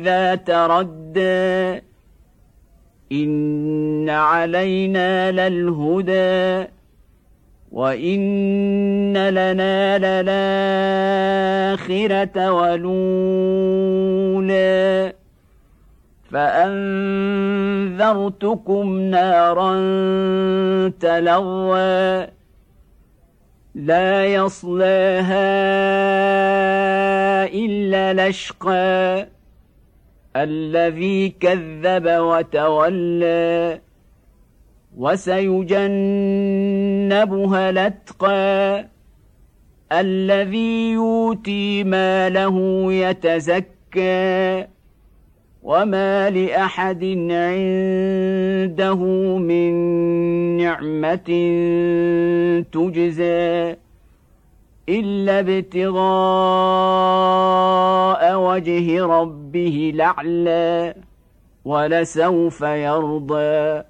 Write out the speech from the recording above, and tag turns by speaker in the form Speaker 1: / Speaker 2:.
Speaker 1: إذا تردى. إن علينا للهدى وإن لنا للآخرة ولولا. فأنذرتكم نارا تلوى. لا يصلاها إلا لشقى الذي كذب وتولى وسيجنبها الأتقى الذي يؤتي ماله يتزكى وما لأحد عنده من نعمة تجزى إلا ابتغاء وجه ربه الاعلى ولسوف يرضى